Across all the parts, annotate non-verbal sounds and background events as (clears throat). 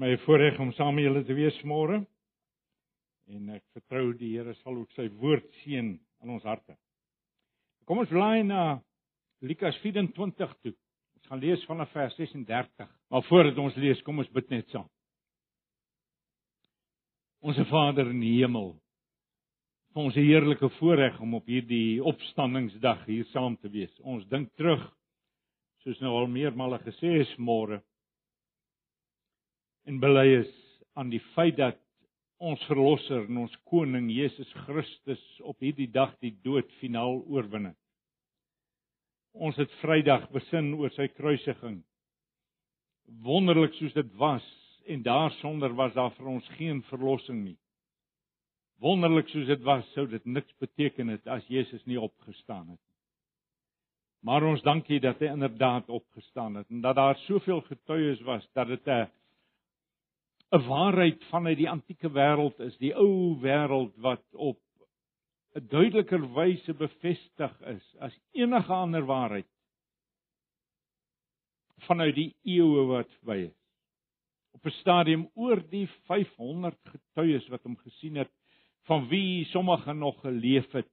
my voorreg om saam met julle te wees môre. En ek vertrou die Here sal ook sy woord seën in ons harte. Kom ons blaai na Lukas 24 toe. Ons gaan lees vanaf vers 36. Maar voordat ons lees, kom ons bid net saam. Onse Vader in die hemel, vir ons 'n heerlike voorreg om op hierdie opstandingsdag hier saam te wees. Ons dink terug soos nou al meermale gesê is môre en bely is aan die feit dat ons verlosser en ons koning Jesus Christus op hierdie dag die dood finaal oorwin het. Ons het Vrydag besin oor sy kruisiging. Wonderlik soos dit was en daarsonder was daar vir ons geen verlossing nie. Wonderlik soos dit was, sou dit niks beteken het as Jesus nie opgestaan het nie. Maar ons dankie dat hy inderdaad opgestaan het en dat daar soveel getuies was dat dit 'n 'n waarheid vanuit die antieke wêreld is, die ou wêreld wat op 'n duideliker wyse bevestig is as enige ander waarheid vanuit die eeue wat by is. Op 'n stadium oor die 500 getuies wat hom gesien het, van wie sommige nog geleef het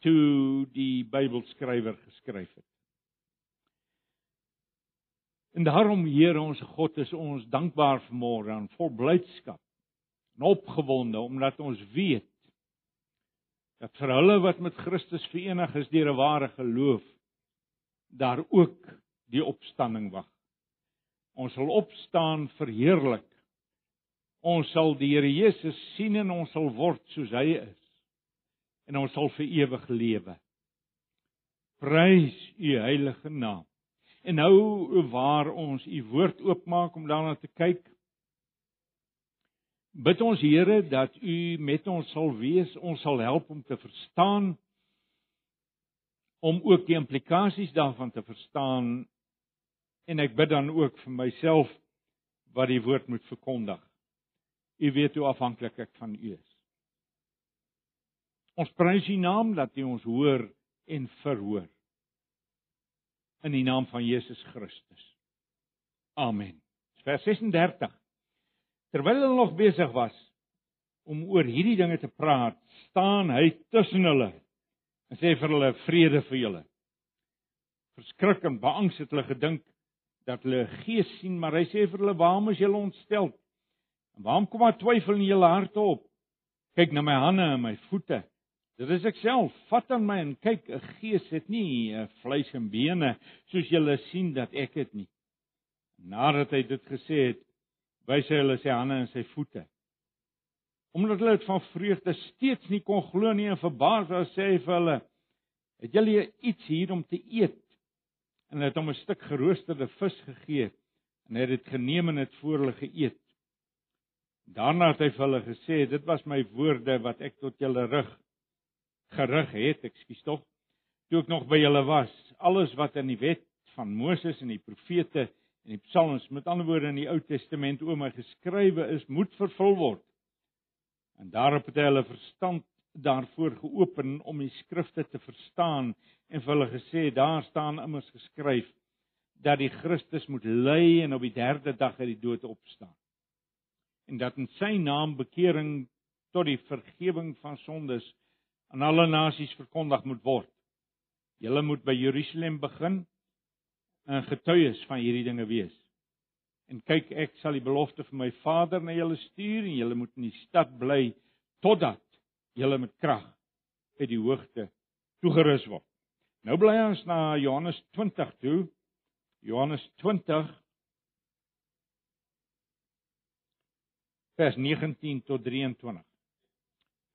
toe die Bybelskrywer geskryf het. En daarom Here ons God is ons dankbaar vanmôre en vol blydskap en opgewonde omdat ons weet dat vir hulle wat met Christus verenig is deur 'n ware geloof daar ook die opstanding wag. Ons sal opstaan verheerlik. Ons sal die Here Jesus sien en ons sal word soos hy is. En ons sal vir ewig lewe. Prys u heilige naam. En nou waar ons u woord oopmaak om daarna te kyk, bid ons Here dat u met ons sal wees, ons sal help om te verstaan om ook die implikasies daarvan te verstaan en ek bid dan ook vir myself wat die woord moet verkondig. U weet hoe afhanklik ek van u is. Ons prys u naam dat u ons hoor en verhoor in die naam van Jesus Christus. Amen. Vers 36. Terwyl hulle nog besig was om oor hierdie dinge te praat, staan hy tussen hulle en sê vir hulle vrede vir julle. Verskrik en beangs het hulle gedink dat hulle 'n gees sien, maar hy sê vir hulle: "Waarom is julle ontstel? En waarom kom daar twyfel in julle harte op? Kyk na my hande en my voete. Dit is ek self. Vat aan my en kyk, 'n gees het nie 'n vleis en bene soos julle sien dat ek het nie. Nadat hy dit gesê het, wys hy hulle sy hande en sy voete. Omdat hulle dit van vreugde steeds nie kon glo nie en verbaas was, sê hy vir hulle: "Het julle iets hier om te eet?" En hy het hom 'n stuk geroosterde vis gegee en hy het dit geneem en dit voor hulle geëet. Daarna het hy vir hulle gesê: "Dit was my woorde wat ek tot julle rig gerig het, ekskuus tog, toe ek nog by julle was. Alles wat in die wet van Moses en die profete en die psalms, met ander woorde in die Ou Testament oor my geskrywe is, moet vervul word. En daarop het hy hulle verstand daarvoor geopen om die skrifte te verstaan en vir hulle gesê daar staan immers geskryf dat die Christus moet ly en op die derde dag uit die dood opstaan. En dat in sy naam bekering tot die vergifnis van sondes aan alle nasies verkondig moet word. Julle moet by Jerusalem begin en getuies van hierdie dinge wees. En kyk, ek sal die belofte van my Vader na julle stuur en julle moet in die stad bly totdat julle met krag uit die hoogte toegerus word. Nou bly ons na Johannes 20 toe. Johannes 20 vers 19 tot 23.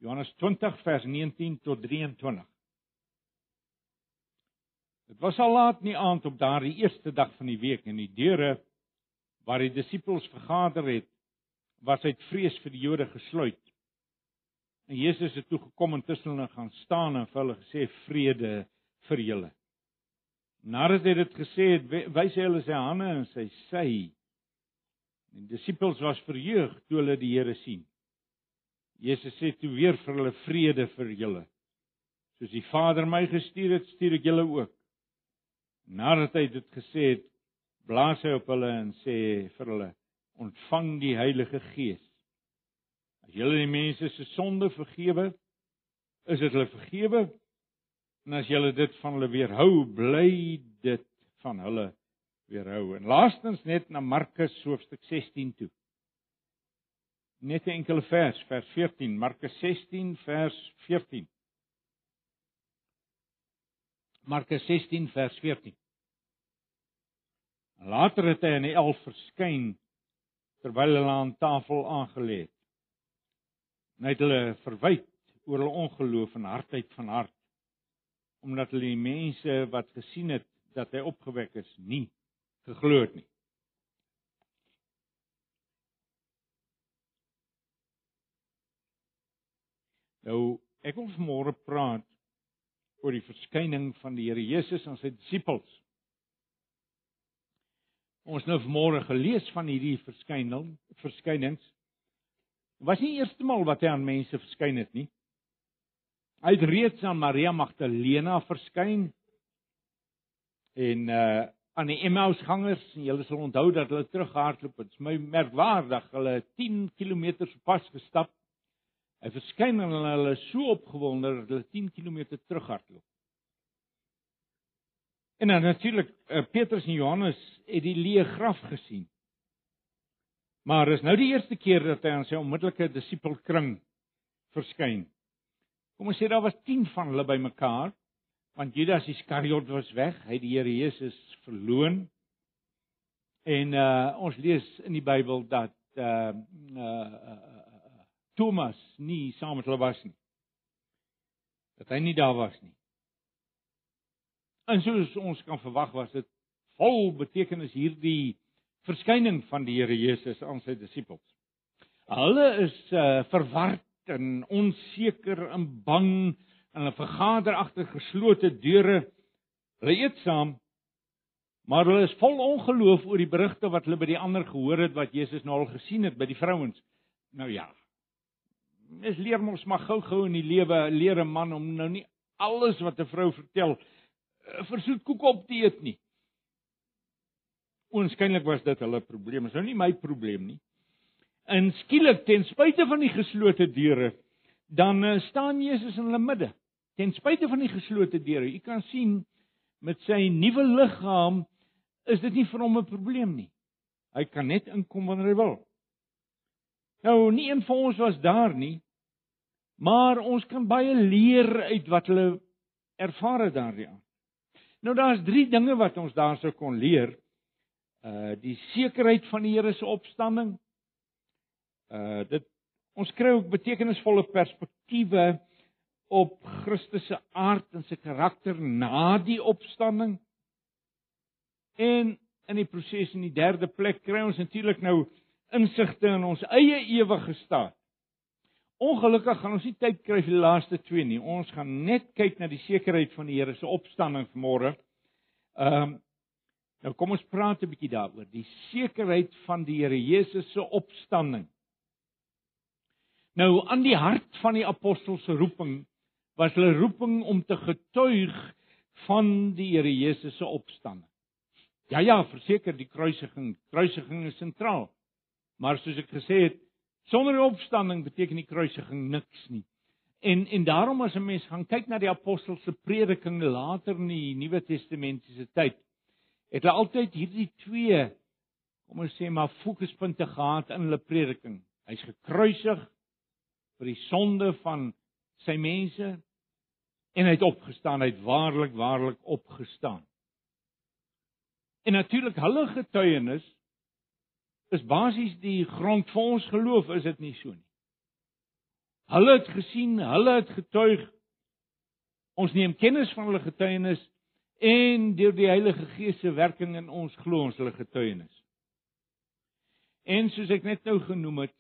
Johannes 20 vers 19 tot 23. Dit was al laat in die aand op daardie eerste dag van die week en die deure waar die disippels vergader het, was uit vrees vir die Jode gesluit. En Jesus het toe gekom en tussen hulle gaan staan en vir hulle gesê vrede vir julle. Nadat hy dit gesê het, wys hy hulle sy hande en sy sy. Die disippels was verheug toe hulle die Here sien. Jesus sê toe weer vir hulle vrede vir julle. Soos die Vader my gestuur het, stuur ek julle ook. Nadat hy dit gesê het, blaas hy op hulle en sê vir hulle: ontvang die Heilige Gees. As julle die mense se sonde vergewe, is dit hulle vergewe. En as julle dit van hulle weerhou, bly dit van hulle weerhou. En laastens net na Markus hoofstuk 16 toe. Net 'n enkele vers, vers 14, Markus 16 vers 14. Markus 16 vers 14. Later het hy aan die 11 verskyn terwyl hulle aan tafel aangelê het. Hy het hulle verwyd oor hulle ongeloof en hardheid van hart omdat hulle die mense wat gesien het dat hy opgewek is nie geglo het nie. Nou, ek wil vanmôre praat oor die verskyning van die Here Jesus aan sy disippels. Ons nou vanmôre gelees van hierdie verskyning, verskynings. Dit was nie eerste maal wat hy aan mense verskyn het nie. Hy het reeds aan Maria Magdalena verskyn en uh aan die Emmausgangers julle sal onthou dat hulle terughardloop. Dit is my merkwaardig. Hulle het 10 km pas gestap. Hy verskyn en hulle is so opgewonde dat hulle 10 km terughardloop. En dan natuurlik uh, Petrus en Johannes het die leë graf gesien. Maar is nou die eerste keer dat hy aan sy onmiddellike disipelkring verskyn. Kom ons sê daar was 10 van hulle bymekaar want Judas Iskariot was weg, hy het die Here Jesus verloon. En uh ons lees in die Bybel dat uh uh Thomas nie saam met hulle was nie. Dat hy nie daar was nie. En soos ons kan verwag was dit vol betekenis hierdie verskyning van die Here Jesus aan sy disippels. Hulle is uh verward en onseker en bang en hulle vergader agter geslote deure. Hulle eet saam, maar hulle is vol ongeloof oor die berigte wat hulle by die ander gehoor het wat Jesus nou al gesien het by die vrouens. Nou ja. Mes leer mos maar gou-gou in die lewe leer 'n man om nou nie alles wat 'n vrou vertel eh, versoet koek op te eet nie. Oënskynlik was dit hulle probleem, is nou nie my probleem nie. En skielik ten spyte van die geslote deure, dan uh, staan Jesus in hulle midde ten spyte van die geslote deure. U kan sien met sy nuwe liggaam is dit nie vir hom 'n probleem nie. Hy kan net inkom wanneer hy wil. Nou nie een van ons was daar nie, maar ons kan baie leer uit wat hulle ervaar het daardie aand. Nou daar's drie dinge wat ons daar sou kon leer. Uh die sekerheid van die Here se opstanding. Uh dit ons kry ook betekenisvolle perspektiewe op Christus se aard en sy karakter na die opstanding. En in die proses in die derde plek kry ons natuurlik nou insigte in ons eie ewige staat. Ongelukkig gaan ons nie tyd kry vir die laaste twee nie. Ons gaan net kyk na die sekerheid van die Here se opstanding vanmôre. Ehm um, nou kom ons praat 'n bietjie daaroor, die sekerheid van die Here Jesus se opstanding. Nou aan die hart van die apostels se roeping was hulle roeping om te getuig van die Here Jesus se opstanding. Ja ja, verseker die kruisiging, kruisiging is sentraal. Maar soos ek gesê het, sonder die opstanding beteken die kruisiging niks nie. En en daarom as 'n mens gaan kyk na die apostels se prediking later in die Nuwe Testamentiese tyd, het hulle altyd hierdie twee kom ons sê maar fokuspunte gehad in hulle prediking. Hy's gekruisig vir die sonde van sy mense en hy het opgestaan, hy het waarlik waarlik opgestaan. En natuurlik hulle getuienis is basies die grond vir ons geloof, is dit nie so nie? Hulle het gesien, hulle het getuig. Ons neem kennis van hulle getuienis en deur die Heilige Gees se werking in ons glo ons hulle getuienis. En soos ek net nou genoem het,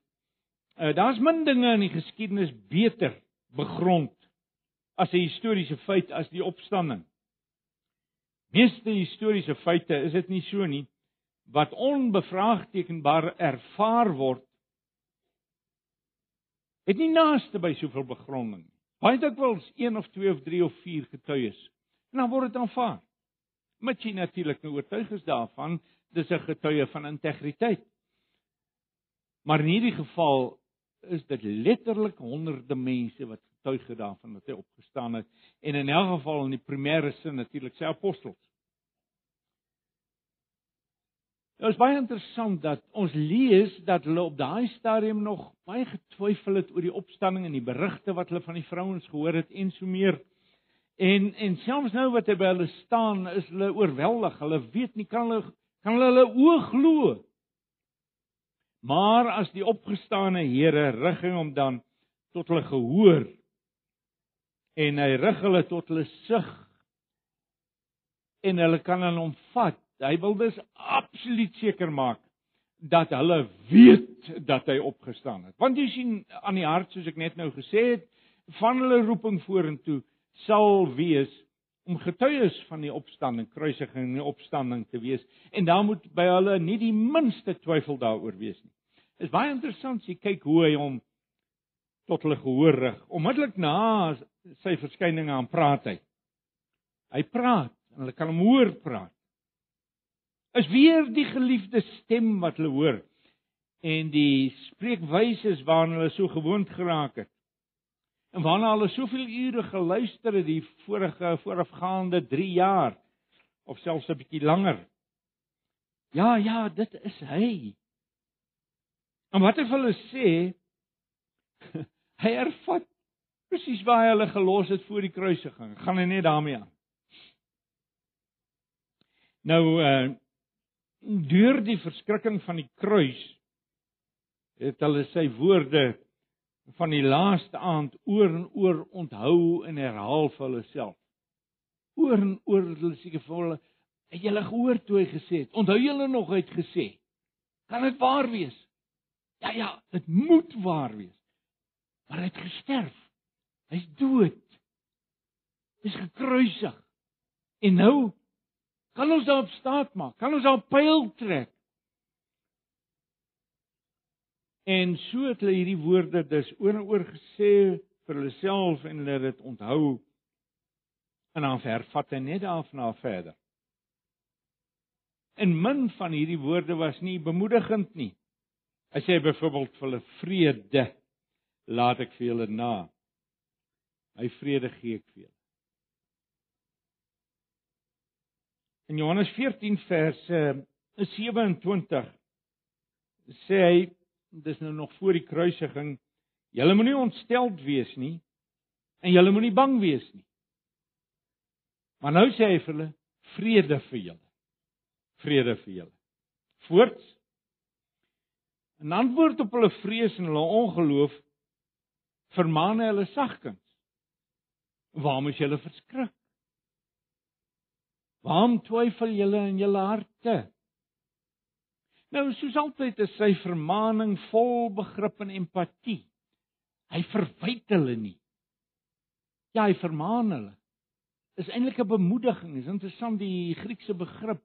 uh, daar's min dinge in die geskiedenis beter begrond as 'n historiese feit as die opstanding. Meeste historiese feite is dit nie so nie wat onbevraagtekenbaar ervaar word het nie naaste by soveel begronding nie. Baie dikwels 1 of 2 of 3 of 4 getuies en dan word dit aanvaar. Met jy natuurlik nou oortuig is daarvan dis 'n getuie van integriteit. Maar in hierdie geval is dit letterlik honderde mense wat getuig het daarvan dat hy opgestaan het en in elk geval in die primêre sin natuurlik sy apostels. Dit is baie interessant dat ons lees dat hulle op daai stadium nog baie getwyfel het oor die opstanding en die berigte wat hulle van die vrouens gehoor het en so meer. En en selfs nou wat hy by hulle staan, is hulle oorweldig. Hulle weet nie kan hulle kan hulle hulle oë glo. Maar as die opgestane Here rig hom dan tot hulle gehoor en hy rig hulle tot hulle sig en hulle kan aan hom vat Hy wil dus absoluut seker maak dat hulle weet dat hy opgestaan het. Want jy sien aan die hart soos ek net nou gesê het, van hulle roeping vorentoe sal wees om getuies van die opstanding, kruisiging en die opstanding te wees en daar moet by hulle nie die minste twyfel daaroor wees nie. Is baie interessant as jy kyk hoe hy hom tot hulle gehoor rig. Onmiddellik na sy verskyning aan praat hy. Hy praat en hulle kan hom hoor praat is weer die geliefde stem wat hulle hoor en die spreekwyse waarna hulle so gewoond geraak het. En waarna hulle soveel ure geluister het die vorige voorafgaande 3 jaar of selfs 'n bietjie langer. Ja, ja, dit is hy. En wat hy vir hulle sê, (laughs) hy ervat presies waar hy hulle gelos het voor die kruisiging. Gaan hy net daarmee aan. Nou uh deur die verskrikking van die kruis het hulle sy woorde van die laaste aand oor en oor onthou en herhaal vir hulle self. Oor en oor hulle seker vir hulle het julle gehoor toe hy gesê het. Onthou julle nog hy het gesê? Kan dit waar wees? Ja ja, dit moet waar wees. Maar hy het gesterf. Hy's dood. Hy's gekruisig. En nou Kan ons daarop staat maak? Kan ons daarop pyl trek? En so het hulle hierdie woorde dus oor en oor gesê vir hulle self en hulle het dit onthou. En dan vervat hy net daarna verder. En min van hierdie woorde was nie bemoedigend nie. Hy sê byvoorbeeld vir hulle vrede laat ek vir julle na. My vrede gee ek vir julle. In Johannes 14 vers 27 sê hy dis nou nog voor die kruisiging julle moenie ontsteld wees nie en julle moenie bang wees nie. Maar nou sê hy vir hulle vrede vir julle. Vrede vir julle. Voorts in antwoord op hulle vrees en hulle ongeloof vermaan hy hulle sagkens. Waarom is julle verskrik? Waarom twyfel julle in julle harte? Nou, soos altyd is sy vermaaning vol begrip en empatie. Hy verwyd hulle nie. Ja, hy vermaan hulle. Is eintlik 'n bemoediging. Is interessant die Griekse begrip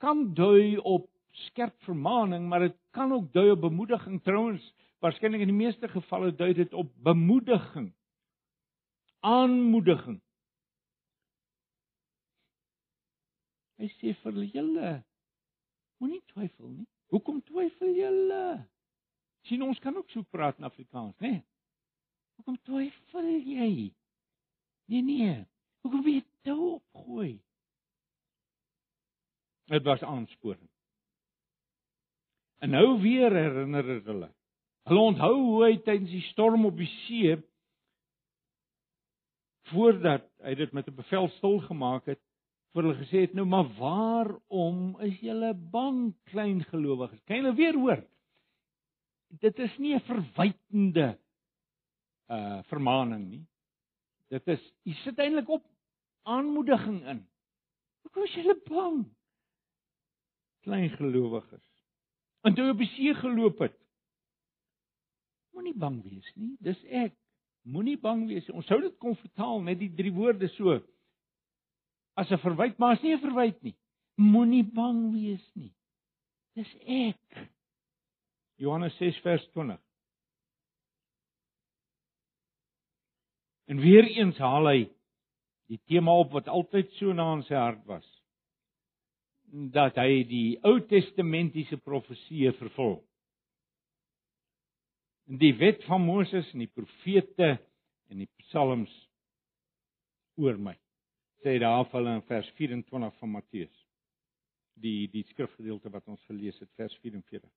kan dui op skerp vermaaning, maar dit kan ook dui op bemoediging. Trouwens, waarskynlik in die meeste gevalle dui dit op bemoediging. Aanmoediging. Hy sê vir julle moenie twyfel nie. Hoekom twyfel julle? sien ons kan ook so praat in Afrikaans, né? Nee? Hoekom twyfel jy? Nee nee. Hoekom wil jy toe opgooi? Dit was aansporing. En nou weer herinner dit hulle. Hulle onthou hoe hy tydens die storm op die see voordat hy dit met 'n bevel stil gemaak het, vir hulle gesê het nou maar waarom is julle bang klein gelowiges? Kan julle weer hoor? Dit is nie 'n verwytende uh vermaaning nie. Dit is jy sit eintlik op aanmoediging in. Hoekom is julle bang? Klein gelowiges. En toe op die see geloop het moenie bang wees nie dis ek. Moenie bang wees ons sou dit kon vertaal met die drie woorde so as 'n verwyt, maar is nie 'n verwyt nie. Moenie bang wees nie. Dis ek. Johannes 6 vers 20. En weer eens haal hy die tema op wat altyd so na in sy hart was. Dat hy die Ou Testamentiese profeseë vervul. die wet van Moses en die profete en die psalms oor my. Sê daar af hulle in vers 24 van Matteus. Die die skrifgedeelte wat ons gelees het vers 44.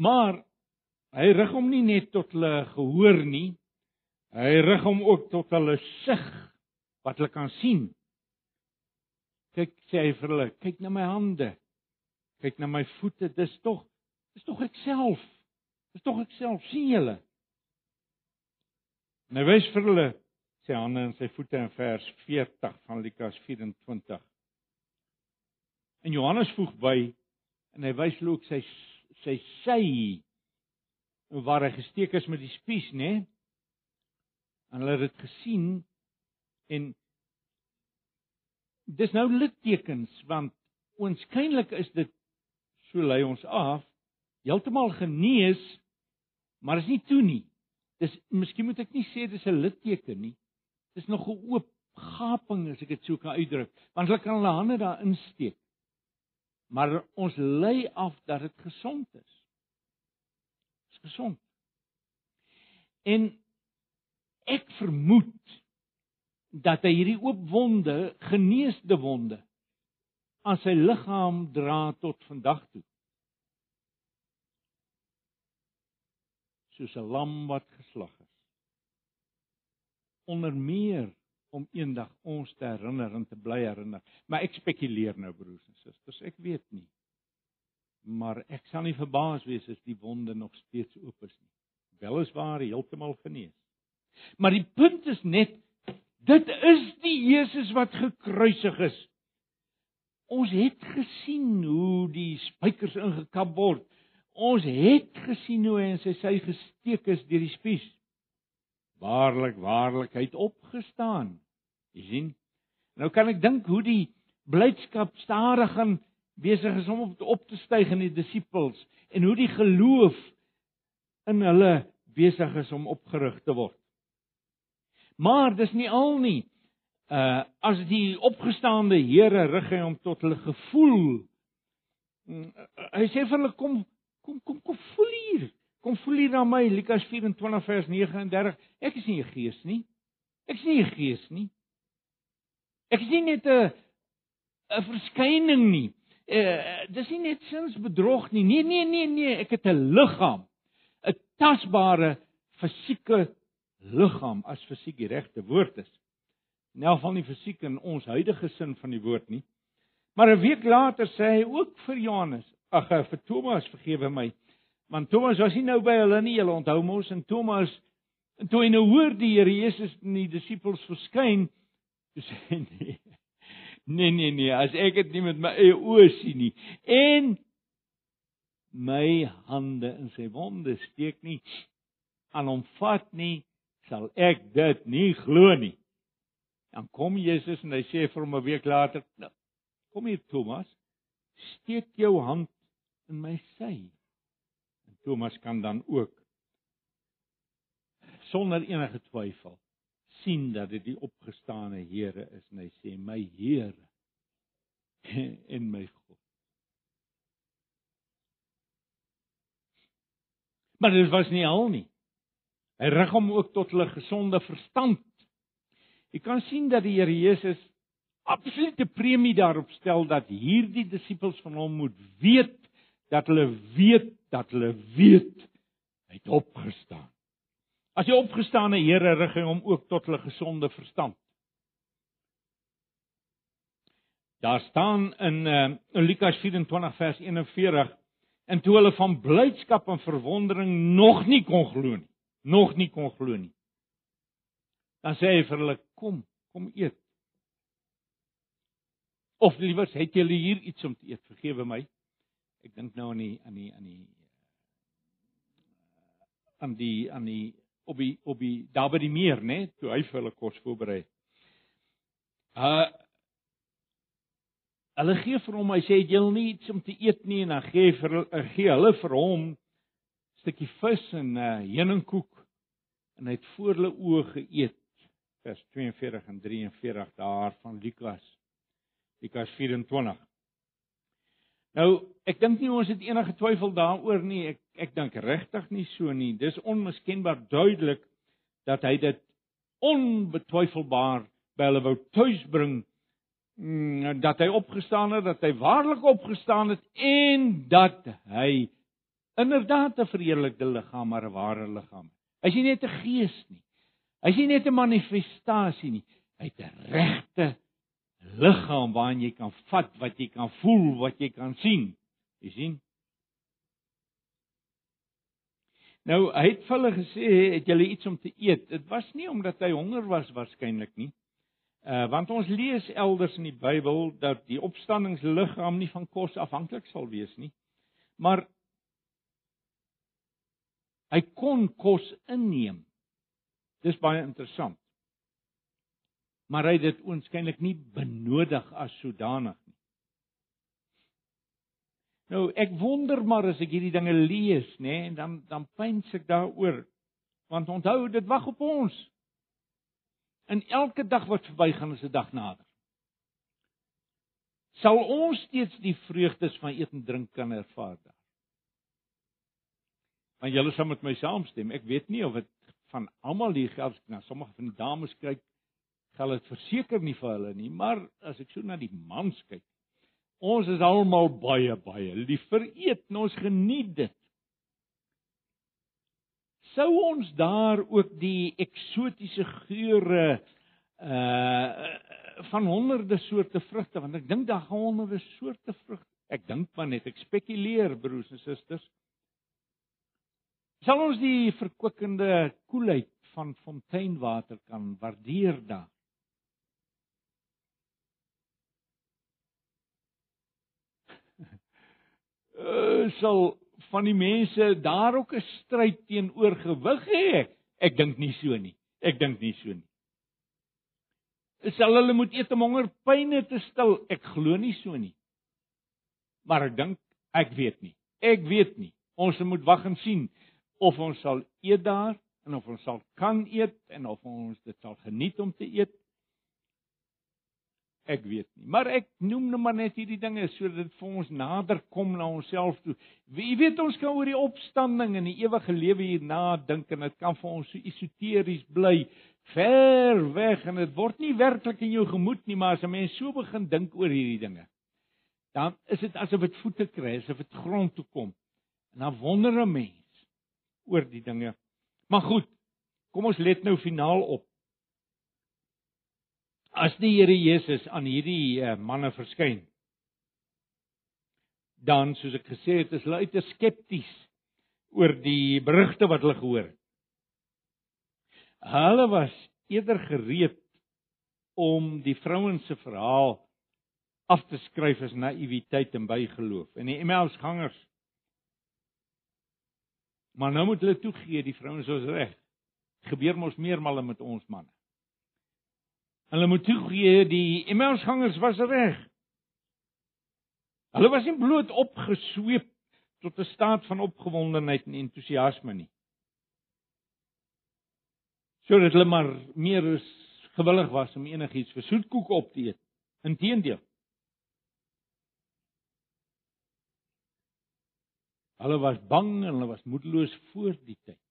Maar hy rig hom nie net tot hulle gehoor nie. Hy rig hom ook tot hulle sig wat hulle kan sien. Kyk sê hy vir hulle, kyk na my hande. Kyk na my voete, dis tog dis tog ek self. Dis tog ek self, sien julle? Nou wys vir hulle sy hande en sy voete in vers 40 van Lukas 24. En Johannes voeg by en hy wys ook sy sy sy waar hy gesteek is met die spies, né? Nee? En hulle het dit gesien en dis nou littekens want oënskynlik is dit so lei ons af heeltemal genees maar is nie toe nie dis miskien moet ek nie sê dis 'n litteken nie dis nog 'n oop gaping as ek dit so kan uitdruk want hulle kan hulle hande daar insteek maar ons lei af dat dit gesond is is gesond en ek vermoed dat hy hierdie oop wonde, geneesde wonde aan sy liggaam dra tot vandag toe. Soos 'n lam wat geslag is. Onder meer om eendag ons te herinner en te bly herinner. Maar ek spekuleer nou broers en susters, ek weet nie. Maar ek sal nie verbaas wees as die wonde nog steeds oop is nie. Weliswaar heeltemal genees. Maar die punt is net Dit is die Jesus wat gekruisig is. Ons het gesien hoe die spykers ingekap word. Ons het gesien hoe hy in sy sy gesteek is deur die spies. Waarlik, waarlik, hy het opgestaan. Jy sien? Nou kan ek dink hoe die blydskap stadig en besig is om op, op te styg in die disippels en hoe die geloof in hulle besig is om opgerig te word. Maar dis nie al nie. Uh as die opgestaande Here rig hy hom tot hulle gevoel. Mm, hy sê vir hulle kom kom kom kom voel hier. Kom voel hier na my Lukas 24 vers 39. Ek is nie 'n gees nie. Ek is nie 'n gees nie. Ek is nie net 'n 'n verskyning nie. Uh dis nie net sins bedrog nie. Nee nee nee nee, ek het 'n liggaam. 'n tasbare fisieke liggaam as fisiek die regte woord is. In elk geval nie fisiek in ons huidige sin van die woord nie. Maar 'n week later sê hy ook vir Johannes, ag eh, vir Thomas, vergewe my. Want Thomas was nie nou by hulle nie, hulle onthou mos en Thomas toe hy nou hoor die Here Jesus en die disippels verskyn, sê hy nee. Nee nee nee, as ek dit nie met my eie oë sien nie en my hande in sy wonde steek nie aan hom vat nie sal ek dit nie glo nie. Dan kom Jesus en hy sê vir hom 'n week later, nou, kom hier Thomas, steek jou hand in my sy. Thomas kan dan ook sonder enige twyfel sien dat dit die opgestane Here is en hy sê my Here (laughs) en my God. Maar dit was nie al nie. Hy rig hom ook tot hulle gesonde verstand. Jy kan sien dat die Here Jesus absolute premie daarop stel dat hierdie disippels van hom moet weet dat hulle weet dat hulle weet hy het opgestaan. As die opgestane Here rig hy hom ook tot hulle gesonde verstand. Daar staan in uh, in Lukas 24 vers 41 en toe hulle van blydskap en verwondering nog nie kon glo nie nog nie kon glo nie. Dan sê hy vir hulle: "Kom, kom eet." Of liewers, het julle hier iets om te eet? Vergewe my. Ek dink nou aan die aan die aan die aan die aan die op die op die daar by die meer, né, toe hy vir hulle kos voorberei. Uh Hulle gee vir hom, hy sê jy wil nie iets om te eet nie? En dan gee vir gee hulle vir hom stukkie vis en 'n uh, heuningkoek. En hy het voor hulle oë geëet vers 42 en 43 daar van Lukas. Lukas 24 Nou, ek dink nie ons het enige twyfel daaroor nie. Ek ek dink regtig nie so nie. Dis onmiskenbaar duidelik dat hy dit onbetwyfelbaar by hulle wou tuisbring mm, dat hy opgestaan het, dat hy waarlik opgestaan het en dat hy inderdaad 'n verheerlikte liggaam, maar 'n ware liggaam. Hy's nie net 'n gees nie. Hy's nie net 'n manifestasie nie. Hy het 'n regte liggaam waarin jy kan vat, wat jy kan voel, wat jy kan sien. Jy sien? Nou, hy het vir hulle gesê, "Het julle iets om te eet?" Dit was nie omdat hy honger was waarskynlik nie. Uh want ons lees elders in die Bybel dat die opstandingsliggaam nie van kos afhanklik sal wees nie. Maar hy kon kos inneem. Dis baie interessant maar hy het dit oënskynlik nie benodig as sodanig nie. Nou ek wonder maar as ek hierdie dinge lees, nê, nee, en dan dan pyns ek daaroor. Want onthou, dit wag op ons. In elke dag wat verbygaan is 'n dag nader. Sal ons steeds die vreugdes van eet en drink kan ervaar daar? Want julle sal met my saamstem. Ek weet nie of dit van almal hier geld na sommige van die dames kyk geld dit verseker nie vir hulle nie, maar as ek so na die mans kyk, ons is almal baie baie lief vir eet en ons geniet dit. Sou ons daar ook die eksotiese geure uh van honderde soorte vrugte want ek dink daar gaan honderde soorte vrugte. Ek dink maar net ek spekuleer broers en susters. Sal ons die verkwikkende koelheid van fonteinwater kan waardeer daar? Uh, sal van die mense daar ook 'n stryd teenoor gewig hê. Ek dink nie so nie. Ek dink nie so nie. Sal hulle moet eet om hongerpyne te stil? Ek glo nie so nie. Maar ek dink ek weet nie. Ek weet nie. Ons moet wag en sien of ons sal eet daar en of ons sal kan eet en of ons dit sal geniet om te eet Ek weet nie, maar ek noem nou maar net hierdie dinge sodat dit vir ons nader kom na onsself toe. Wie weet ons kan oor die opstanding en die ewige lewe hierna dink en dit kan vir ons so esoteries bly, ver weg en dit word nie werklik in jou gemoed nie, maar as 'n mens so begin dink oor hierdie dinge, dan is dit asof dit voete kry, asof dit grond toe kom. En dan wonder 'n mens oor die dinge. Maar goed, kom ons let nou finaal op as die Here Jesus aan hierdie uh, manne verskyn dan soos ek gesê het is hulle uiters skepties oor die berigte wat hulle gehoor het. Hulle was eerder gereed om die vrouens se verhaal af te skryf as naïwiteit en bygeloof. En die Emmausgangers Maar nou moet hulle toegee die vrouens is reg. Gebeur mos meermale met ons manne. Hulle moet toegee die Emmausgangers was reg. Hulle was nie bloot opgesweep tot 'n staat van opgewondenheid en entoesiasme nie. Sodat hulle maar meer as gewillig was om enigiets vir soetkoek op te eet. Inteendeel. Hulle was bang en hulle was moedeloos voor die tyd.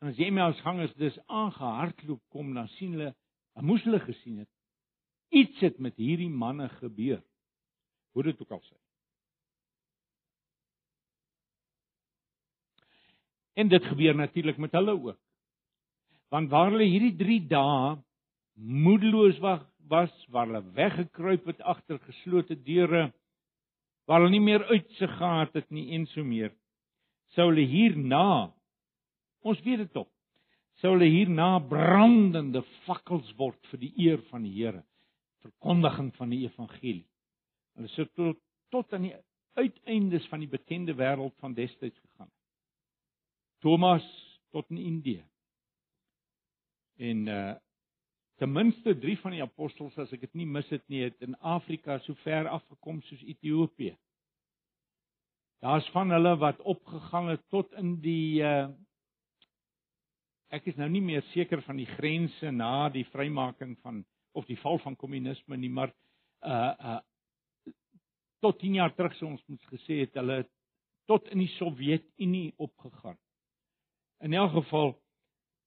En as jy my as gangers dis aangehardloop kom dan sien hulle, dan moes hulle gesien het iets het met hierdie manne gebeur. Hoe dit ook al sê. En dit gebeur natuurlik met hulle ook. Want waar hulle hierdie 3 dae moedeloos was waar hulle weggekruip het agter geslote deure, waar hulle nie meer uitsig gehad het nie en so meer, sou hulle hierna Ons weet dit tog. Sou hulle hierna brandende fakkels word vir die eer van die Here, verkondiging van die evangelie. Hulle sou tot tot aan die uiteindes van die bekende wêreld van destyds gegaan. Thomas tot in Indië. En uh ten minste 3 van die apostels as ek dit nie mis het nie, het in Afrika so ver afgekom soos Ethiopië. Daar's van hulle wat opgegaan het tot in die uh ek is nou nie meer seker van die grense na die vrymaking van of die val van kommunisme nie, maar uh uh tot 10 jaar terug sou ons moes gesê het hulle tot in die Sowjetunie opgegaan. In elk geval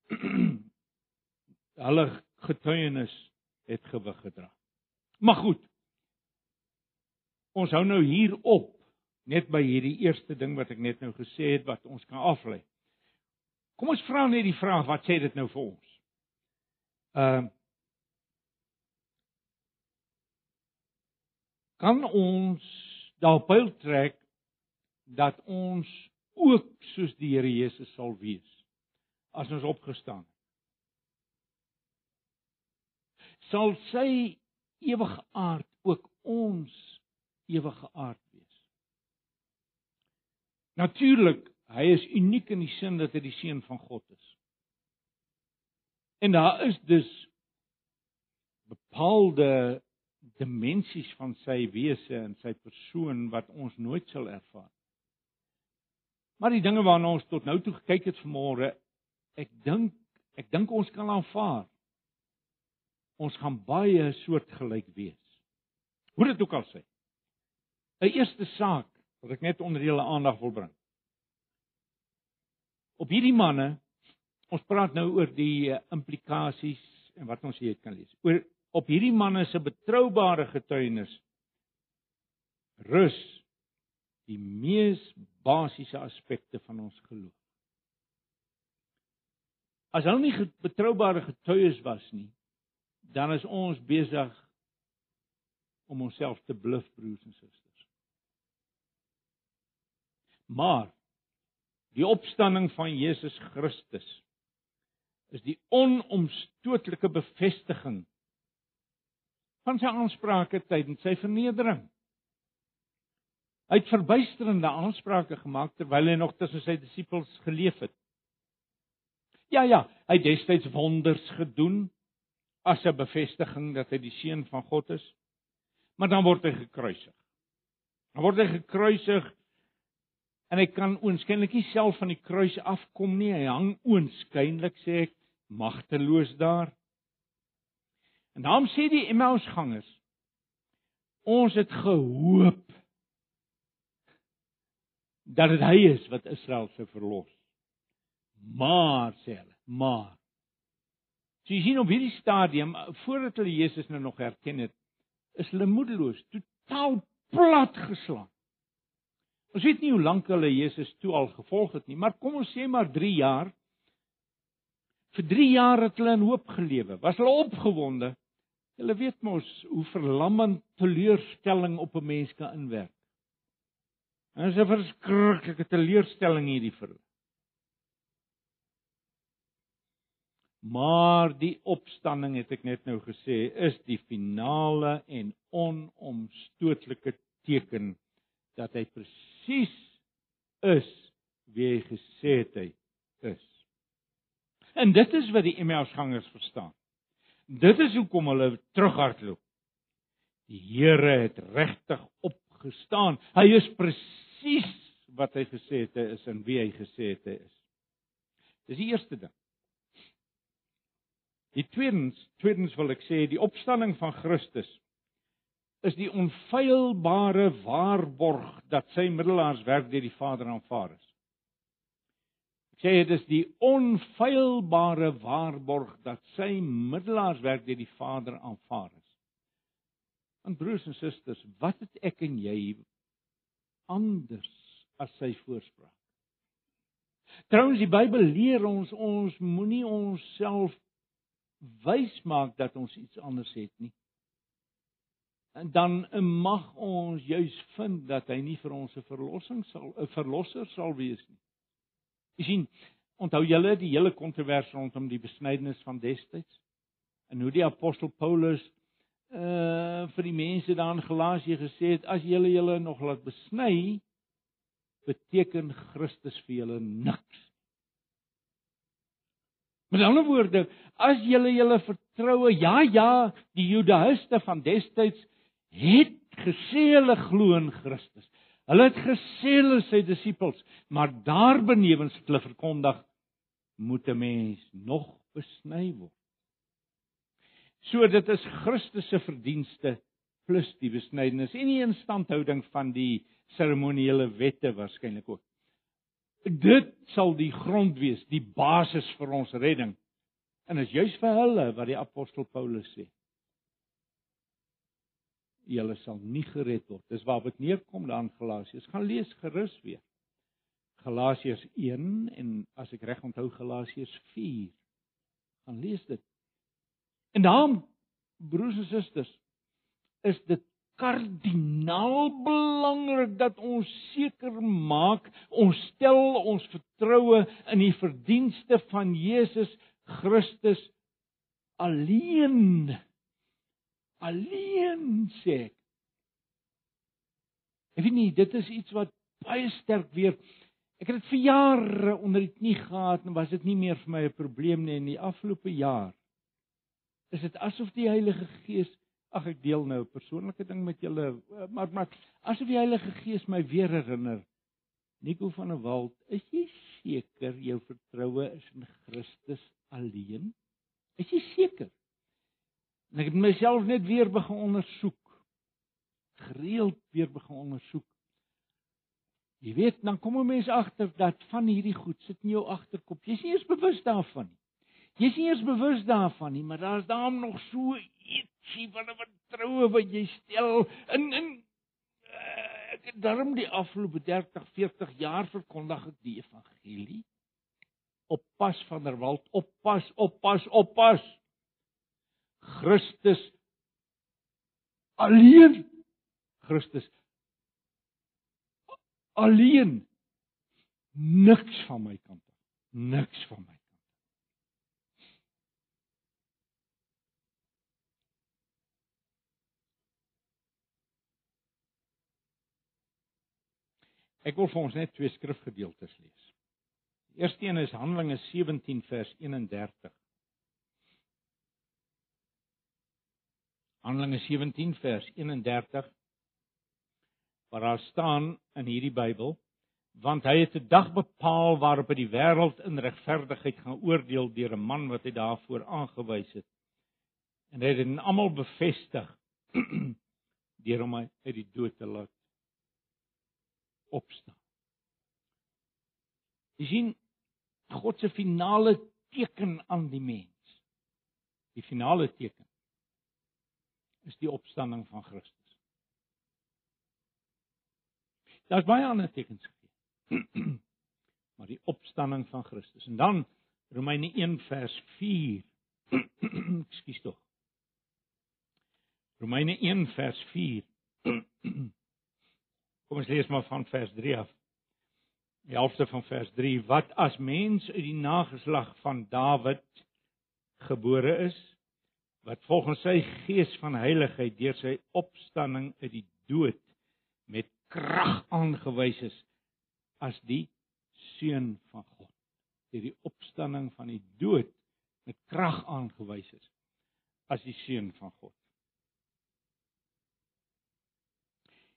(clears throat) hulle getuienis het gewig gedra. Maar goed. Ons hou nou hier op net by hierdie eerste ding wat ek net nou gesê het wat ons kan aflei. Kom ons vra net die vraag wat sê dit nou vir ons? Ehm uh, kan ons daarop trek dat ons ook soos die Here Jesus sal wees as ons opgestaan het. Sal sy ewige aard ook ons ewige aard wees. Natuurlik, hy is uniek in die sin dat hy die seun van God is. En daar is dus bepaalde dimensies van sy wese en sy persoon wat ons nooit sal ervaar. Maar die dinge waarna ons tot nou toe gekyk het vanmôre, ek dink ek dink ons kan aanvaar. Ons gaan baie soortgelyk wees. Hoe dit ook al sê. 'n Eerste saak wat ek net onder julle aandag wil bring. Op hierdie manne, ons praat nou oor die eh, implikasies en wat ons hier kan lees. Oor op hierdie manne se betroubare getuienis rus die mees basiese aspekte van ons geloof. As hulle nie betroubare getuies was nie, dan is ons besig om onsself te bluf broers en susters. Maar die opstanding van Jesus Christus is die onomstootlike bevestiging van sy aansprake tydens sy vernedering. Hy het verbuisterende aansprake gemaak terwyl hy nog tussen sy disippels geleef het. Ja ja, hy het destyds wonders gedoen as 'n bevestiging dat hy die seun van God is. Maar dan word hy gekruisig. Dan word hy gekruisig en hy kan oënskynlik nie self van die kruis afkom nie. Hy hang oënskynlik sê ek magteloos daar. En daarom sê die Emmausgangers ons het gehoop dat dit hy is wat Israel se verlos. Maar sê hulle, maar So jy sien op hierdie stadium voordat hulle Jesus nou nog herken het, is hulle moedeloos, totaal platgeslaan. Ons weet nie hoe lank hulle Jesus toe al gevolg het nie, maar kom ons sê maar 3 jaar. Vir 3 jaar het hulle in hoop gelewe. Was hulle opgewonde? Hulle weet mos hoe verlammend teleurstelling op 'n mens kan inwerk. En dit is 'n verskriklike teleurstelling hierdie vir hulle. Maar die opstanding het ek net nou gesê is die finale en onomstootlike teken dat hy presies is wie hy gesê het hy is. En dit is wat die Emmausgangers verstaan. Dit is hoekom hulle terughardloop. Die Here het regtig opgestaan. Hy is presies wat hy gesê het hy is en wie hy gesê het hy is. Dis die eerste ding. Die tweedens, tweedens wil ek sê die opstanding van Christus is die onfeilbare waarborg dat sy middelaarswerk deur die Vader aanvaar is. Ek sê dit is die onfeilbare waarborg dat sy middelaarswerk deur die Vader aanvaar is. En broers en susters, wat het ek en jy anders as sy voorspraak? Trouens die Bybel leer ons ons moenie onsself wys maak dat ons iets anders het nie. En dan mag ons juis vind dat hy nie vir ons 'n verlossing sal 'n verlosser sal wees nie. Jy sien, onthou julle die hele kontrovers rondom die besnydenis van destyds en hoe die apostel Paulus uh vir die mense daar in Galasië gesê het as julle julle nog laat besny beteken Christus vir julle niks Met ander woorde, as julle julle vertroue, ja ja, die Judaïste van destyds het gesê hulle glo in Christus. Hulle het gesê hulle is sy disippels, maar daarbenewens het hulle verkondig moet 'n mens nog besny word. So dit is Christus se verdienste plus die besnydenis en die instandhouding van die seremoniele wette waarskynlik ook. Dit sal die grond wees, die basis vir ons redding. En is juis vir hulle wat die apostel Paulus sê. Julle sal nie gered word. Dis waar dit neerkom dan Galasiërs. Gaan lees gerus weer. Galasiërs 1 en as ek reg onthou Galasiërs 4. Gaan lees dit. En dan broers en susters, is dit kardinaal belangrik dat ons seker maak ons stel ons vertroue in die verdienste van Jesus Christus alleen. Alleen sê ek. Ek weet nie, dit is iets wat baie sterk weer Ek het dit vir jare onder die knie gehad en was dit nie meer vir my 'n probleem nie in die afgelope jaar. Is dit asof die Heilige Gees ag ek deel nou 'n persoonlike ding met julle maar maar asof die Heilige Gees my weer herinner Nico van der Walt is jy seker jou vertroue is in Christus alleen is jy seker en ek het myself net weer begin ondersoek gereeld weer begin ondersoek jy weet dan kom 'n mens agter dat van hierdie goed sit in jou agterkop jy's nie eens bewus daarvan nie Jy's nie eens bewus daarvan nie, maar daar's daarom nog so ietsie van 'n vertroue wat jy stel in in uh, ek het daarom die afgelope 30, 40 jaar verkondig ek die evangelie. Oppas van der Walt, oppas, oppas, oppas. Christus alleen Christus alleen niks van my kant af niks van my Ek wil vir ons net twee skrifgedeeltes lees. Die eerste een is Handelinge 17 vers 31. Handelinge 17 vers 31 waar daar staan in hierdie Bybel want hy het 'n dag bepaal waarop hy die wêreld in regverdigheid gaan oordeel deur 'n man wat hy daarvoor aangewys het. En hy het dit almal bevestig (clears throat) deur hom uit die dood te laat opstaan. Jy sien God se finale teken aan die mens. Die finale teken is die opstanding van Christus. Daar's baie ander tekens gegee. (clears throat) maar die opstanding van Christus. En dan Romeine 1 vers 4. (clears throat) Ekskuus tog. Romeine 1 vers 4. (clears throat) Kom ons lees maar van vers 3 af. Die helfte van vers 3: Wat as mens uit die nageslag van Dawid gebore is, wat volgens sy gees van heiligheid deur sy opstanding uit die dood met krag aangewys is as die seun van God. Deur die opstanding van die dood met krag aangewys is as die seun van God.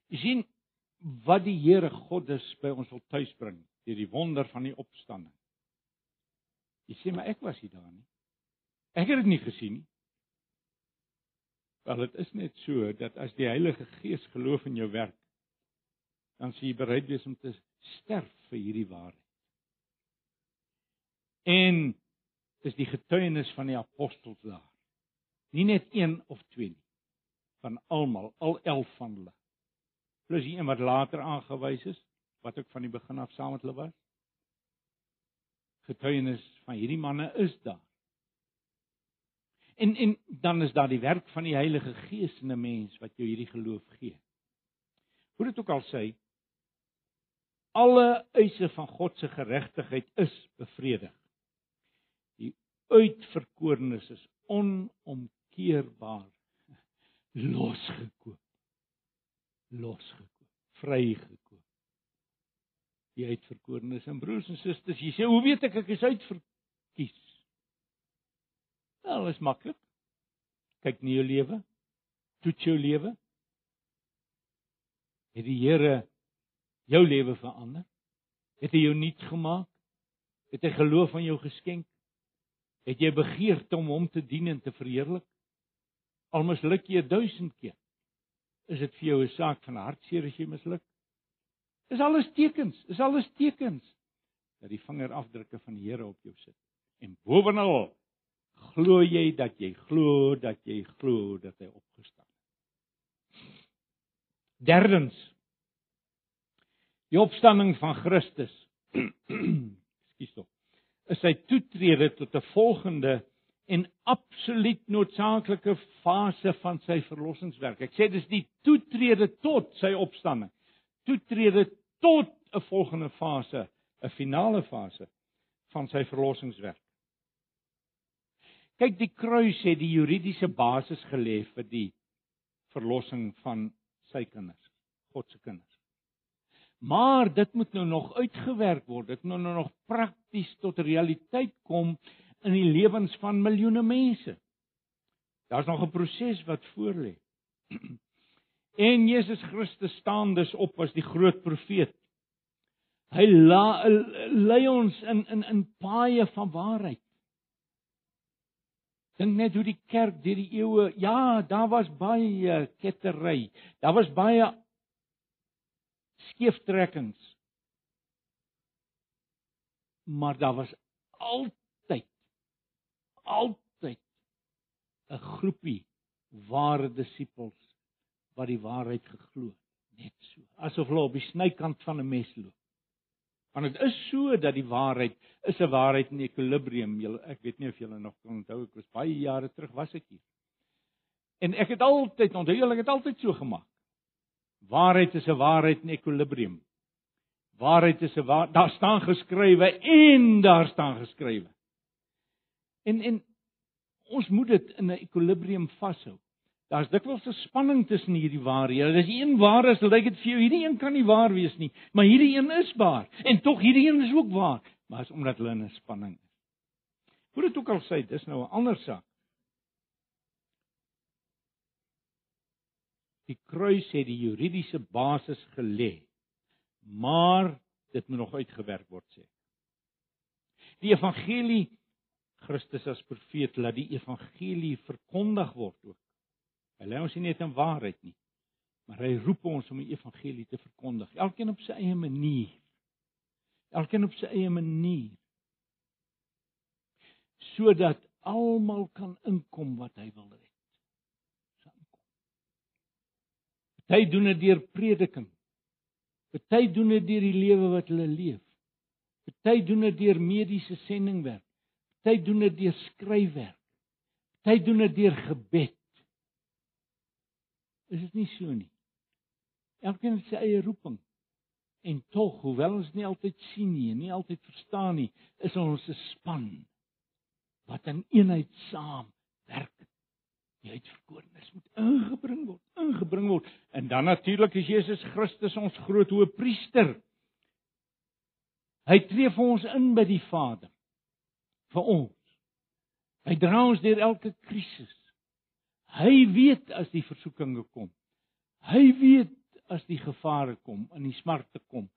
Jy sien wat die Here God is by ons wil tuisbring deur die wonder van die opstanding. Jy sê maar ek was nie daar nie. Ek het dit nie gesien nie. Wel dit is net so dat as die Heilige Gees geloof in jou werk, dan sê jy bereid wees om te sterf vir hierdie waarheid. En dis die getuienis van die apostels daar. Nie net een of twee nie, van almal, al 11 van hulle plus die een wat later aangewys is wat ook van die begin af saam met hulle was. Getuienis van hierdie manne is daar. En en dan is daar die werk van die Heilige Gees in 'n mens wat jou hierdie geloof gee. Hoe dit ook al sê, alle eise van God se geregtigheid is bevredig. Die uitverkorenes is onomkeerbaar losgekoop losgekoop, vrygekoop. Die uitverkorenes en broers en susters, jy sê, hoe weet ek ek is uitverkies? Wel, is maklik. Kyk na jou lewe. Toets jou lewe. Het die Here jou lewe verander? Het hy jou nuut gemaak? Het hy geloof aan jou geskenk? Het jy begeerte om hom te dien en te verheerlik? Al misluk jy 1000 keer Is dit vir jou 'n saak van hartseer as jy misluk? Is alles tekens, is alles tekens dat die vingerafdrukke van die Here op jou sit. En bovenal glo jy dat jy glo dat jy glo dat hy opgestaan het. Derdens Die opstanding van Christus. (clears throat) Ekskuus tog. Is sy toetrede tot 'n volgende en absoluut noodsaaklike fase van sy verlossingswerk. Ek sê dis die toetrede tot sy opstanding. Toetrede tot 'n volgende fase, 'n finale fase van sy verlossingswerk. Kyk, die kruis het die juridiese basis gelê vir die verlossing van sy kinders, God se kinders. Maar dit moet nou nog uitgewerk word. Dit moet nou nog prakties tot realiteit kom in die lewens van miljoene mense. Daar's nog 'n proses wat voorlê. (clears throat) En Jesus Christus staan dus op as die groot profeet. Hy la, lei ons in in in paaie van waarheid. Dink net hoe die kerk deur die eeue, ja, daar was baie kettery. Daar was baie skeeftrekkings. Maar daar was altyd altyd 'n groepie ware disippels wat die waarheid geglo het, net so. Asof hulle op die snykant van 'n mes loop. Want dit is so dat die waarheid is 'n waarheid in ekwilibrium. Julle ek weet nie of julle nog kan onthou ek was baie jare terug was ek hier. En ek het altyd onthou julle ek het altyd so gemaak. Waarheid is 'n waarheid in ekwilibrium. Waarheid is 'n waar, daar staan geskrywe en daar staan geskrywe. En en ons moet dit in 'n ekwilibrium vashou. Daar's dikwels 'n spanning tussen hierdie waarhede. Dis een waar is, lyk dit vir jou hierdie een kan nie waar wees nie, maar hierdie een is waar en tog hierdie een is ook waar, maar is omdat hulle in 'n spanning is. Hoe dit ook al sê, dis nou 'n ander saak. Die kruis het die juridiese basis gelê. Maar dit moet nog uitgewerk word sê. Die evangelie Christus as profeet laat die evangelie verkondig word ook. Hy lê ons nie net in waarheid nie, maar hy roep ons om die evangelie te verkondig, elkeen op sy eie manier. Elkeen op sy eie manier. Sodat almal kan inkom wat hy wil hê. Party doen dit deur prediking. Party doen dit deur die lewe wat hulle leef. Party doen dit deur mediese sendingwerk. Party doen dit deur skryfwerk. Party doen dit deur gebed. Is dit nie so nie? Elkeen het sy eie roeping. En tog, hoewel ons nie altyd sien nie nie altyd verstaan nie, is ons 'n span wat in eenheid saam werk die uitverkorenes moet ingebring word, ingebring word. En dan natuurlik is Jesus Christus ons groot hoëpriester. Hy tree vir ons in by die Vader. Vir ons. Hy dra ons deur elke krisis. Hy weet as die versoekinge kom. Hy weet as die gevare kom, in die smarte kom,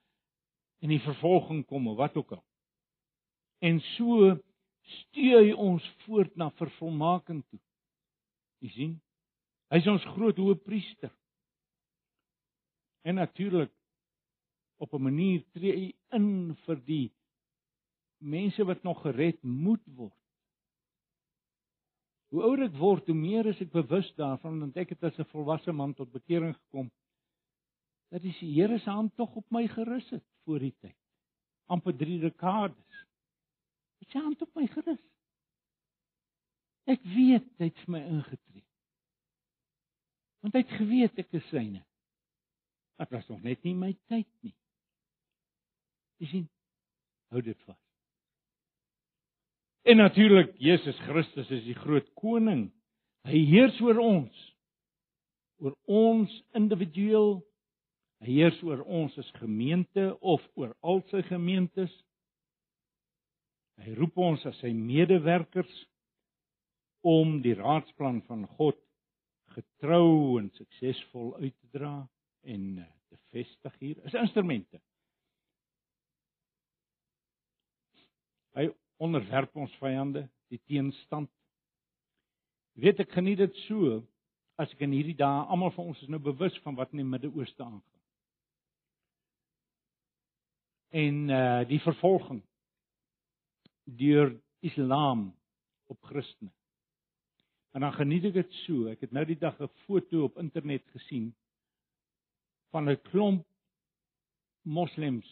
en die vervolging kom of wat ook al. En so stuur hy ons voort na vervolmaking toe. U sien? Hy is ons groot hoëpriester. En natuurlik op 'n manier tree hy in vir die mense wat nog gered moet word. Hoe ouer ek word, hoe meer is ek bewus daarvan dat ek het as 'n volwasse man tot bekering gekom dat die Here se hand tog op my gerus het voor die tyd. amper 3 dekades. Hy sy hand op my gerus. Ek weet hy het my ingetree. Want hy het geweet ek is syne. Dit was nog net nie my tyd nie. Jy sien, hou dit vas. En natuurlik Jesus Christus is die groot koning. Hy heers oor ons. Oor ons individueel. Hy heers oor ons as gemeente of oor al sy gemeentes. Hy roep ons as sy medewerkers om die raadsplan van God getrou en suksesvol uit te dra en eh, te vestig hier is instrumente. Hy onderwerp ons vyande, die teenstand. Jy weet ek geniet dit so as ek in hierdie dae almal van ons is nou bewus van wat in die Midde-Ooste aangaan. En uh die vervolging deur Islam op Christene. En dan geniet ek dit so. Ek het nou die dag 'n foto op internet gesien van 'n klomp moslems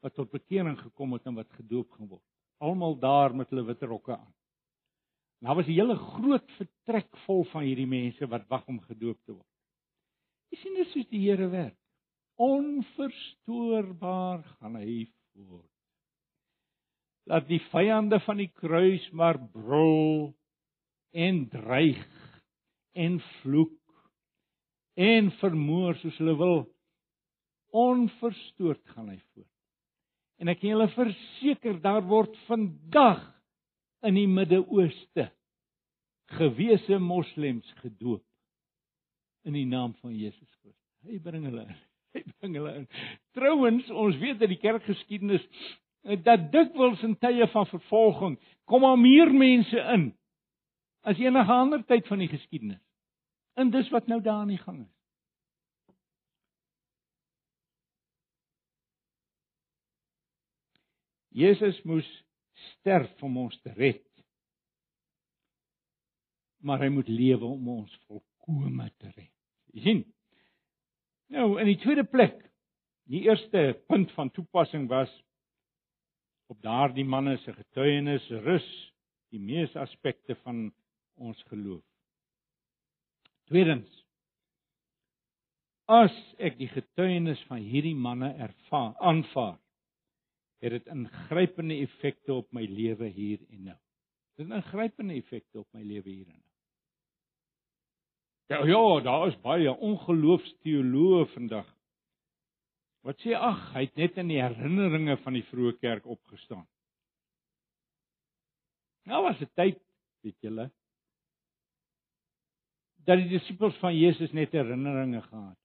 wat tot bekering gekom het en wat gedoop gaan word. Almal daar met hulle witte rokke aan. En daar was 'n hele groot vertrek vol van hierdie mense wat wag om gedoop te word. Jy sien dis soos die Here werk. Onverstoorbaar gaan hy voort. Laat die vyande van die kruis maar brul en dreig en vloek en vermoor soos hulle wil onverstoord gaan hy voort. En ek kan julle verseker daar word vandag in die Midde-Ooste gewese moslems gedoop in die naam van Jesus Christus. Hy bring hulle in. (laughs) Hy bring hulle in. Trouwens, ons weet uit die kerkgeskiedenis dat dikwels in tye van vervolging kom daar meer mense in as enige ander tyd van die geskiedenis. En dis wat nou daar aan die gang is. Jesus moes sterf om ons te red. Maar hy moet lewe om ons volkome te red. Jy sien? Nou, in die tweede plek, die eerste punt van toepassing was op daardie manne se getuienis rus die meeste aspekte van ons geloof. Tweedens as ek die getuienis van hierdie manne ervaar aanvaar het dit ingrypende effekte op my lewe hier en nou. Dit het ingrypende effekte op my lewe hier en nou. Ja, ja, daar is baie ongeloofsteoloë vandag. Wat sê ag, hy het net in die herinneringe van die vroeë kerk opgestaan. Nou was dit tyd, weet julle, dat die disippels van Jesus net herinneringe gehad.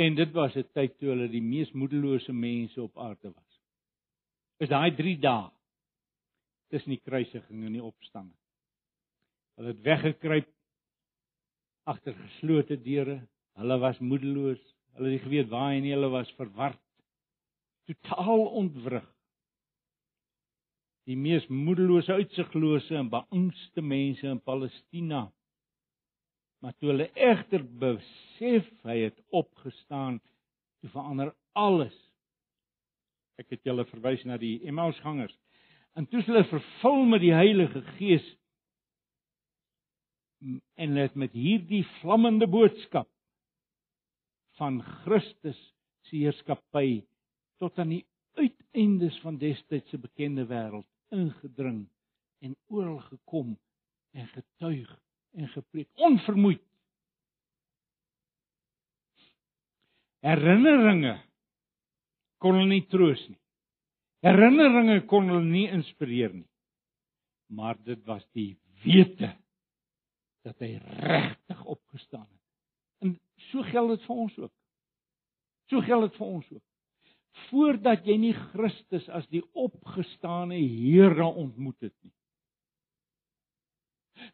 En dit was 'n tyd toe hulle die mees moedelose mense op aarde was. Is daai 3 dae tussen die kruisiging en die opstanding. Hulle het weggekruip agter geslote deure. Hulle was moedeloos. Hulle het nie geweet waar hy nie, hulle was verward. Totaal ontwrig. Die mees moedelose, uitsiglose en beangste mense in Palestina Maar toe hulle egter besef hy het opgestaan, toe verander alles. Ek het julle verwys na die Emmausgangers. En toe hulle vervul met die Heilige Gees en het met hierdie vlammende boodskap van Christus se heerskappy tot aan die uiteindes van destydse bekende wêreld ingedring en oral gekom en getuig en gepreek onvermoeid. Herinneringe kon hulle nie troos nie. Herinneringe kon hulle nie inspireer nie. Maar dit was die wete dat hy regtig opgestaan het. En so geld dit vir ons ook. So geld dit vir ons ook. Voordat jy nie Christus as die opgestane Here ontmoet het nie,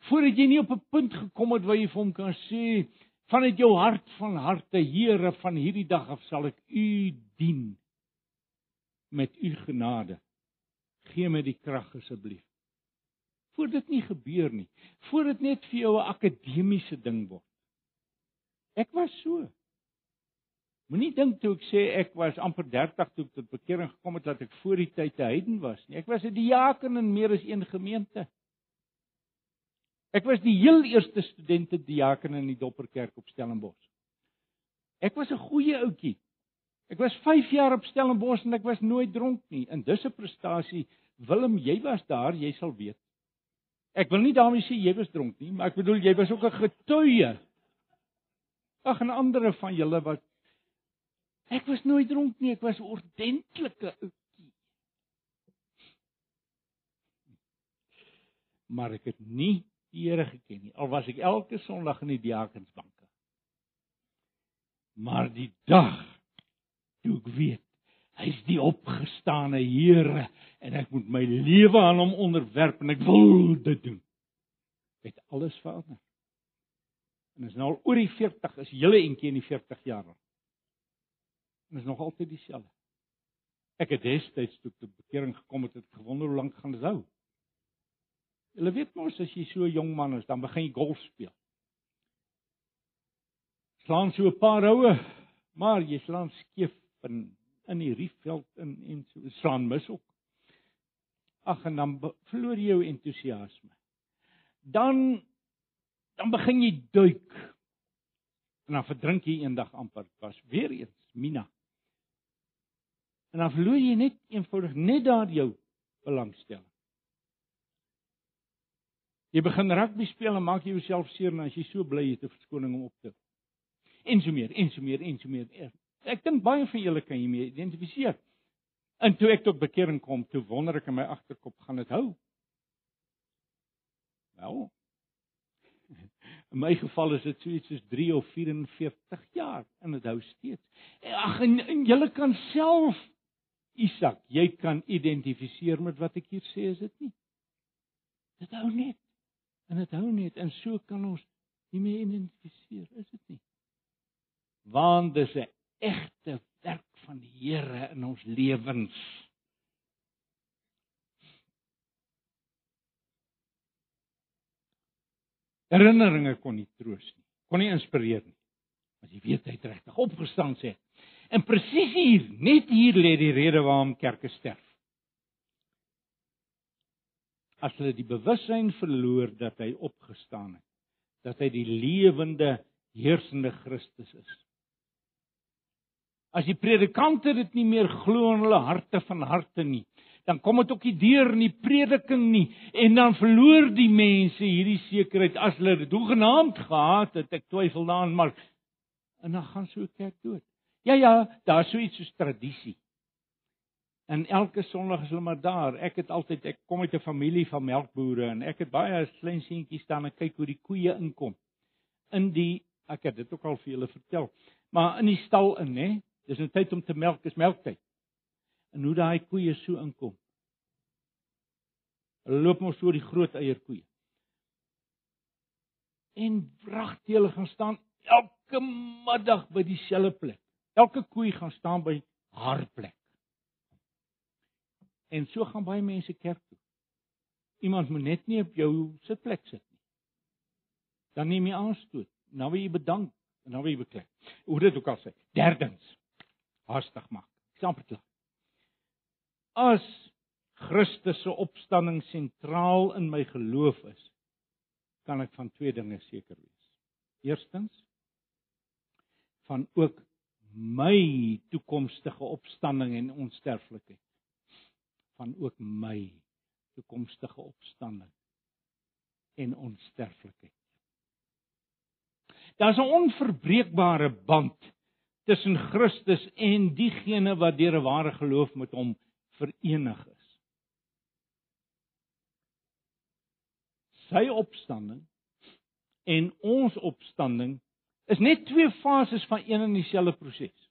voordat jy nie op 'n punt gekom het waar jy vir hom kan sê vanuit jou hart van harte Here van hierdie dag af sal ek u dien met u genade. Gee my die krag asseblief. Voor dit nie gebeur nie. Voor dit net vir jou 'n akademiese ding word. Ek was so. Moenie dink toe ek sê ek was amper 30 toe ek tot bekering gekom het dat ek voor die tyd 'n heiden was nie. Ek was 'n diaken in meer as een gemeente Ek was die heel eerste studente diaken in die Dopperkerk op Stellenbosch. Ek was 'n goeie ouetjie. Ek was 5 jaar op Stellenbosch en ek was nooit dronk nie. En dis 'n prestasie. Willem, jy was daar, jy sal weet. Ek wil nie daarmee sê jy was dronk nie, maar ek bedoel jy was ook 'n getuie. Ag en ander van julle wat Ek was nooit dronk nie, ek was 'n ordentlike ouetjie. Maar ek het nie die Here geken nie. Al was ek elke Sondag in die diakensbanke. Maar die dag toe ek weet hy's die opgestane Here en ek moet my lewe aan hom onderwerp en ek wil dit doen. het alles verander. En is nou al oor die 40, is julle eentjie in die 40 jaar. En is nog altyd dieselfde. Ek het destyds toe tot bekering gekom het, het gewonder hoe lank gaan dit hou. Julle weet mos as jy so jong man is, dan begin jy golf speel. Slaan so 'n paar houe, maar jy slaan skeef in in die riefveld in en so slaan mis ook. Ag en dan verloor jy jou entoesiasme. Dan dan begin jy duik. En dan verdrink jy eendag amper. Was weer eens Mina. En dan verloor jy net eenvoudig net daar jou belangstelling. Jy begin rugby speel en maak jy jouself seer en as jy so bly het 'n verskoning om op te. En so meer, en so meer, en so meer. Ek dink baie van julle kan hiermee identifiseer. En toe ek tot bekering kom, toe wonder ek in my agterkop gaan dit hou. Wel. (laughs) In my geval is dit so iets soos 3 of 44 jaar en dit hou steeds. Ag en, en julle kan self Isak, jy kan identifiseer met wat ek hier sê, is dit nie? Dit hou net. En dit hou net en so kan ons nie meer identifiseer, is dit nie? Want dis 'n egte werk van die Here in ons lewens. Herinneringe kon nie troos nie, kon nie inspireer nie. As jy weet hy het regtig opgestaan sê, En presies hier, net hier lê die rede waarom kerke sterf. As hulle die bewussyn verloor dat hy opgestaan het, dat hy die lewende heersende Christus is. As die predikante dit nie meer glo in hulle harte van harte nie, dan kom dit ook nie deur in die prediking nie en dan verloor die mense hierdie sekerheid as hulle dit hoegenaamd gehad het, ek twyfel daaraan, maar en dan gaan so 'n kerk dood. Ja ja, daar's so iets soos tradisie. En elke Sondag is hulle maar daar. Ek het altyd ek kom uit 'n familie van melkbooie en ek het baie klein seentjies staan en kyk hoe die koeie inkom. In die ek het dit ook al vir julle vertel. Maar in die stal in, hè. Dis nou tyd om te melk, is melktyd. En hoe daai koeie so inkom. Hulle loop mos so die groot eierkoeie. En wragtig hulle gaan staan elke middag by dieselfde plek. Elke koei gaan staan by haar plek. En so gaan baie mense kerk toe. Iemand moet net nie op jou sitplek sit nie. Dan neem jy aanstoot. Nou wil jy bedank en dan wil jy beklei. Hoe dit ook al sê. Derdens. Haastig maak. Eksampel klaar. As Christus se opstanding sentraal in my geloof is, kan ek van twee dinge seker wees. Eerstens van ook my toekomstige opstanding en onsterflikheid van ook my toekomstige opstanding en onsterflikheid. Daar's 'n onverbreekbare band tussen Christus en diegene wat deur 'n ware geloof met hom verenig is. Sy opstanding en ons opstanding is net twee fases van een en dieselfde proses.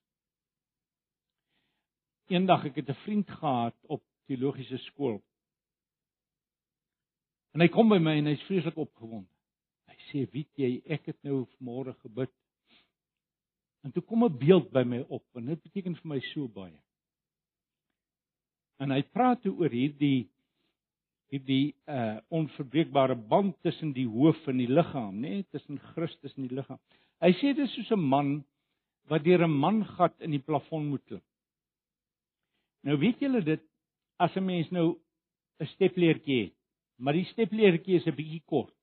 Eendag ek het 'n vriend gehad op teologiese skool. En hy kom by my en hy's vreeslik opgewonde. Hy sê, "Weet jy, ek het nou môre gebid." En toe kom 'n beeld by my op en dit beteken vir my so baie. En hy praat toe oor hierdie hierdie uh onverbreekbare band tussen die hoof en die liggaam, nê, nee, tussen Christus en die liggaam. Hy sê dit is soos 'n man wat deur 'n mangat in die plafon moet klim. Nou weet julle dit as 'n mens nou 'n stepleertjie het, maar die stepleertjie is 'n bietjie kort.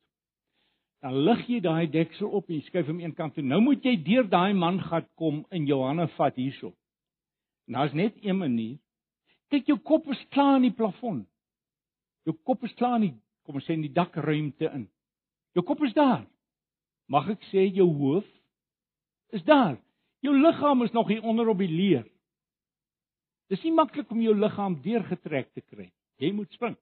Dan lig jy daai deksel op en skuif hom een kant toe. Nou moet jy deur daai mangat kom in jou hande vat hierso. En daar's net een manier. Kyk jou kop is klaar in die plafon. Jou kop is klaar in die kom ons sê in die dakruimte in. Jou kop is daar. Mag ek sê jou hoof is daar. Jou liggaam is nog hier onder op die leer. Dis nie maklik om jou liggaam deurgetrek te kry. Jy moet spring.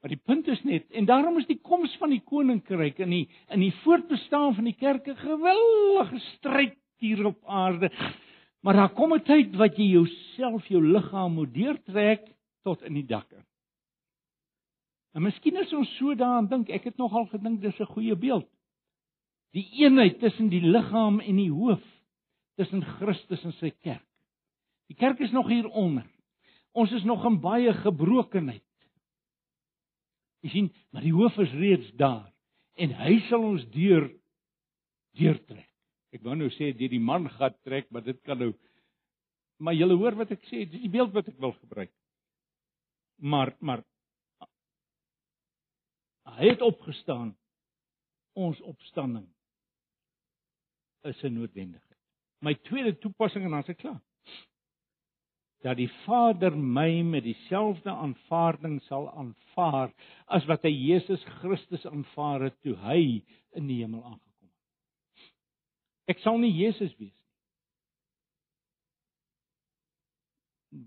Maar die punt is net en daarom is die koms van die koninkryk in die in die voortbestaan van die kerk 'n geweldige stryd hier op aarde. Maar daar kom 'n tyd wat jy jouself jou liggaam moet deurtrek tot in die dak. En miskien as ons so daaraan dink, ek het nogal gedink dis 'n goeie beeld. Die eenheid tussen die liggaam en die hoof, tussen Christus en sy kerk. Die kerk is nog hier onder. Ons is nog in baie gebrokenheid. Jy sien, maar die hoof is reeds daar en hy sal ons deur deurtrek. Ek wou nou sê deur die man gat trek, maar dit kan nou maar julle hoor wat ek sê, dis die beeld wat ek wil gebruik. Maar maar hy het opgestaan. Ons opstanding is 'n noodwendigheid. My tweede toepassing en dan is ek klaar dat die Vader my met dieselfde aanvaarding sal aanvaar as wat hy Jesus Christus aanvaar het toe hy in die hemel aangekom het. Ek sal nie Jesus wees nie.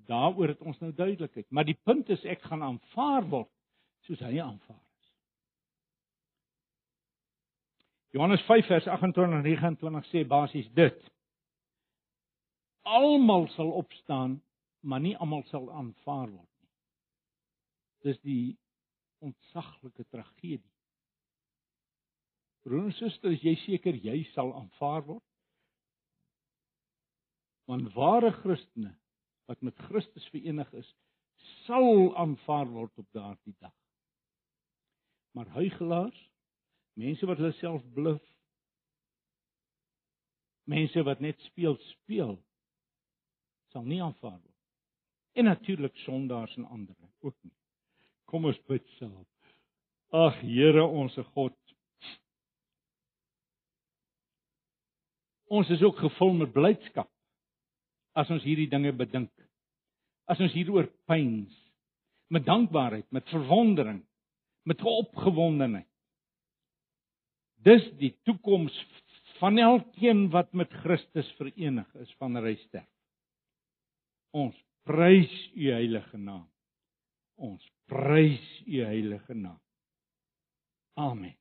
Daaroor het ons nou duidelikheid, maar die punt is ek gaan aanvaar word soos hy aanvaar is. Johannes 5 vers 28 en 29 sê basies dit: Almal sal opstaan maar nie almal sal aanvaar word nie. Dis die ontsaglike tragedie. Broer en suster, is jy seker jy sal aanvaar word? Want ware Christene wat met Christus verenig is, sal aanvaar word op daardie dag. Maar huigelaars, mense wat hulle self bluf, mense wat net speel speel, sal nie aanvaar word en natuurlik sondaars en ander ook nie. Kom ons bid saam. Ag Here onsse God. Ons is ook gevul met blydskap as ons hierdie dinge bedink. As ons hieroor pyns met dankbaarheid, met verwondering, met opgewondenheid. Dis die toekoms van elkeen wat met Christus verenig is van Ryster. Ons prys u heilige naam. Ons prys u heilige naam. Amen.